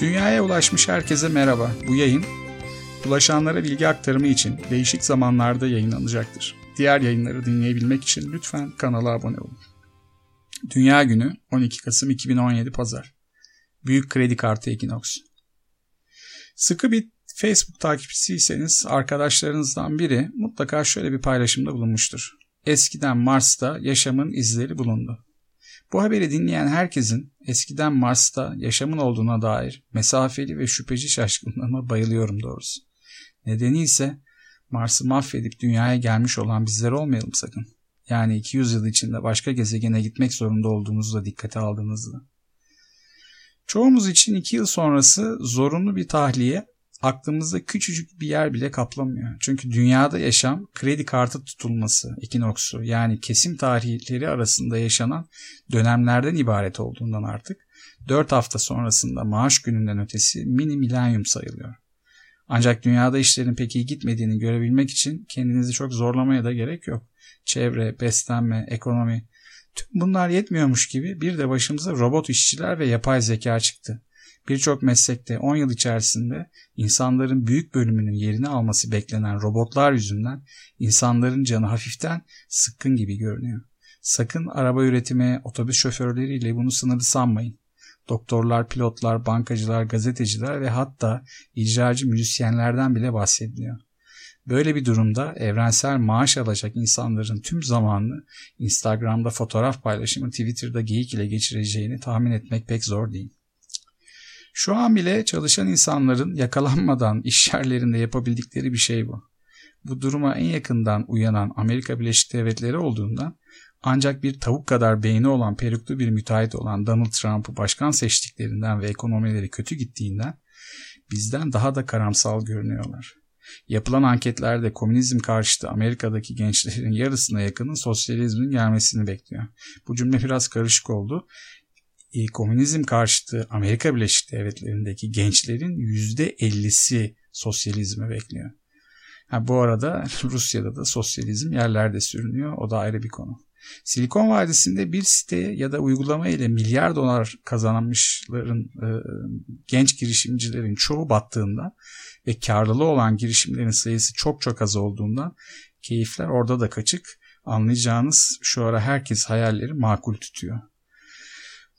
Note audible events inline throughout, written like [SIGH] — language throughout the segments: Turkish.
Dünyaya ulaşmış herkese merhaba. Bu yayın ulaşanlara bilgi aktarımı için değişik zamanlarda yayınlanacaktır. Diğer yayınları dinleyebilmek için lütfen kanala abone olun. Dünya Günü 12 Kasım 2017 Pazar. Büyük kredi kartı Equinox. Sıkı bir Facebook takipçisiyseniz arkadaşlarınızdan biri mutlaka şöyle bir paylaşımda bulunmuştur. Eskiden Mars'ta yaşamın izleri bulundu. Bu haberi dinleyen herkesin eskiden Mars'ta yaşamın olduğuna dair mesafeli ve şüpheci şaşkınlığıma bayılıyorum doğrusu. Nedeni ise Mars'ı mahvedip dünyaya gelmiş olan bizler olmayalım sakın. Yani 200 yıl içinde başka gezegene gitmek zorunda olduğumuzu da dikkate aldığınızda. Çoğumuz için 2 yıl sonrası zorunlu bir tahliye aklımızda küçücük bir yer bile kaplamıyor. Çünkü dünyada yaşam kredi kartı tutulması, ekinoksu yani kesim tarihleri arasında yaşanan dönemlerden ibaret olduğundan artık 4 hafta sonrasında maaş gününden ötesi mini milenyum sayılıyor. Ancak dünyada işlerin pek iyi gitmediğini görebilmek için kendinizi çok zorlamaya da gerek yok. Çevre, beslenme, ekonomi tüm bunlar yetmiyormuş gibi bir de başımıza robot işçiler ve yapay zeka çıktı. Birçok meslekte 10 yıl içerisinde insanların büyük bölümünün yerini alması beklenen robotlar yüzünden insanların canı hafiften sıkkın gibi görünüyor. Sakın araba üretimi, otobüs şoförleriyle bunu sınırlı sanmayın. Doktorlar, pilotlar, bankacılar, gazeteciler ve hatta icracı müzisyenlerden bile bahsediliyor. Böyle bir durumda evrensel maaş alacak insanların tüm zamanını Instagram'da fotoğraf paylaşımı, Twitter'da geyik ile geçireceğini tahmin etmek pek zor değil. Şu an bile çalışan insanların yakalanmadan iş yerlerinde yapabildikleri bir şey bu. Bu duruma en yakından uyanan Amerika Birleşik Devletleri olduğundan ancak bir tavuk kadar beyni olan peruklu bir müteahhit olan Donald Trump'ı başkan seçtiklerinden ve ekonomileri kötü gittiğinden bizden daha da karamsal görünüyorlar. Yapılan anketlerde komünizm karşıtı Amerika'daki gençlerin yarısına yakının sosyalizmin gelmesini bekliyor. Bu cümle biraz karışık oldu e, komünizm karşıtı Amerika Birleşik Devletleri'ndeki gençlerin %50'si sosyalizmi bekliyor. Ha, bu arada [LAUGHS] Rusya'da da sosyalizm yerlerde sürünüyor. O da ayrı bir konu. Silikon Vadisi'nde bir site ya da uygulama ile milyar dolar kazanmışların e, genç girişimcilerin çoğu battığından ve karlılığı olan girişimlerin sayısı çok çok az olduğundan keyifler orada da kaçık. Anlayacağınız şu ara herkes hayalleri makul tutuyor.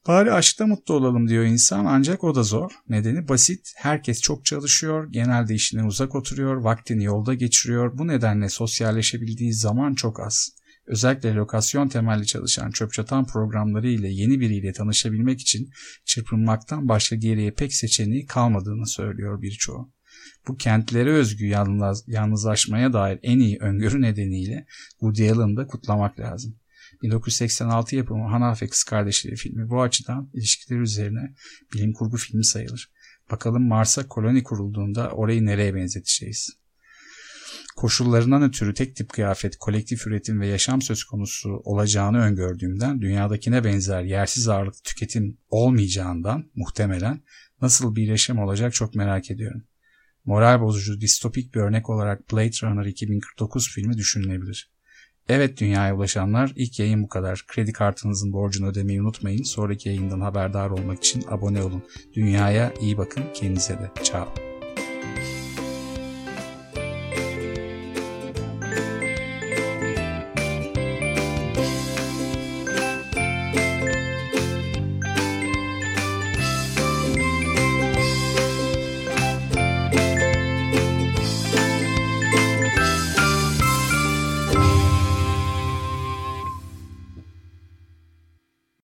Bari aşkta mutlu olalım diyor insan ancak o da zor. Nedeni basit. Herkes çok çalışıyor, genelde işine uzak oturuyor, vaktini yolda geçiriyor. Bu nedenle sosyalleşebildiği zaman çok az. Özellikle lokasyon temelli çalışan çöp çatan programları ile yeni biriyle tanışabilmek için çırpınmaktan başka geriye pek seçeneği kalmadığını söylüyor birçoğu. Bu kentlere özgü yalnız, yalnızlaşmaya dair en iyi öngörü nedeniyle Woody Allen'ı da kutlamak lazım. 1986 yapımı Hana ve Kız Kardeşleri filmi bu açıdan ilişkiler üzerine bilim kurgu filmi sayılır. Bakalım Mars'a koloni kurulduğunda orayı nereye benzeteceğiz? Koşullarından ötürü tek tip kıyafet, kolektif üretim ve yaşam söz konusu olacağını öngördüğümden dünyadakine benzer yersiz ağırlık tüketim olmayacağından muhtemelen nasıl bir yaşam olacak çok merak ediyorum. Moral bozucu distopik bir örnek olarak Blade Runner 2049 filmi düşünülebilir. Evet dünyaya ulaşanlar ilk yayın bu kadar. Kredi kartınızın borcunu ödemeyi unutmayın. Sonraki yayından haberdar olmak için abone olun. Dünyaya iyi bakın kendinize de. Ciao.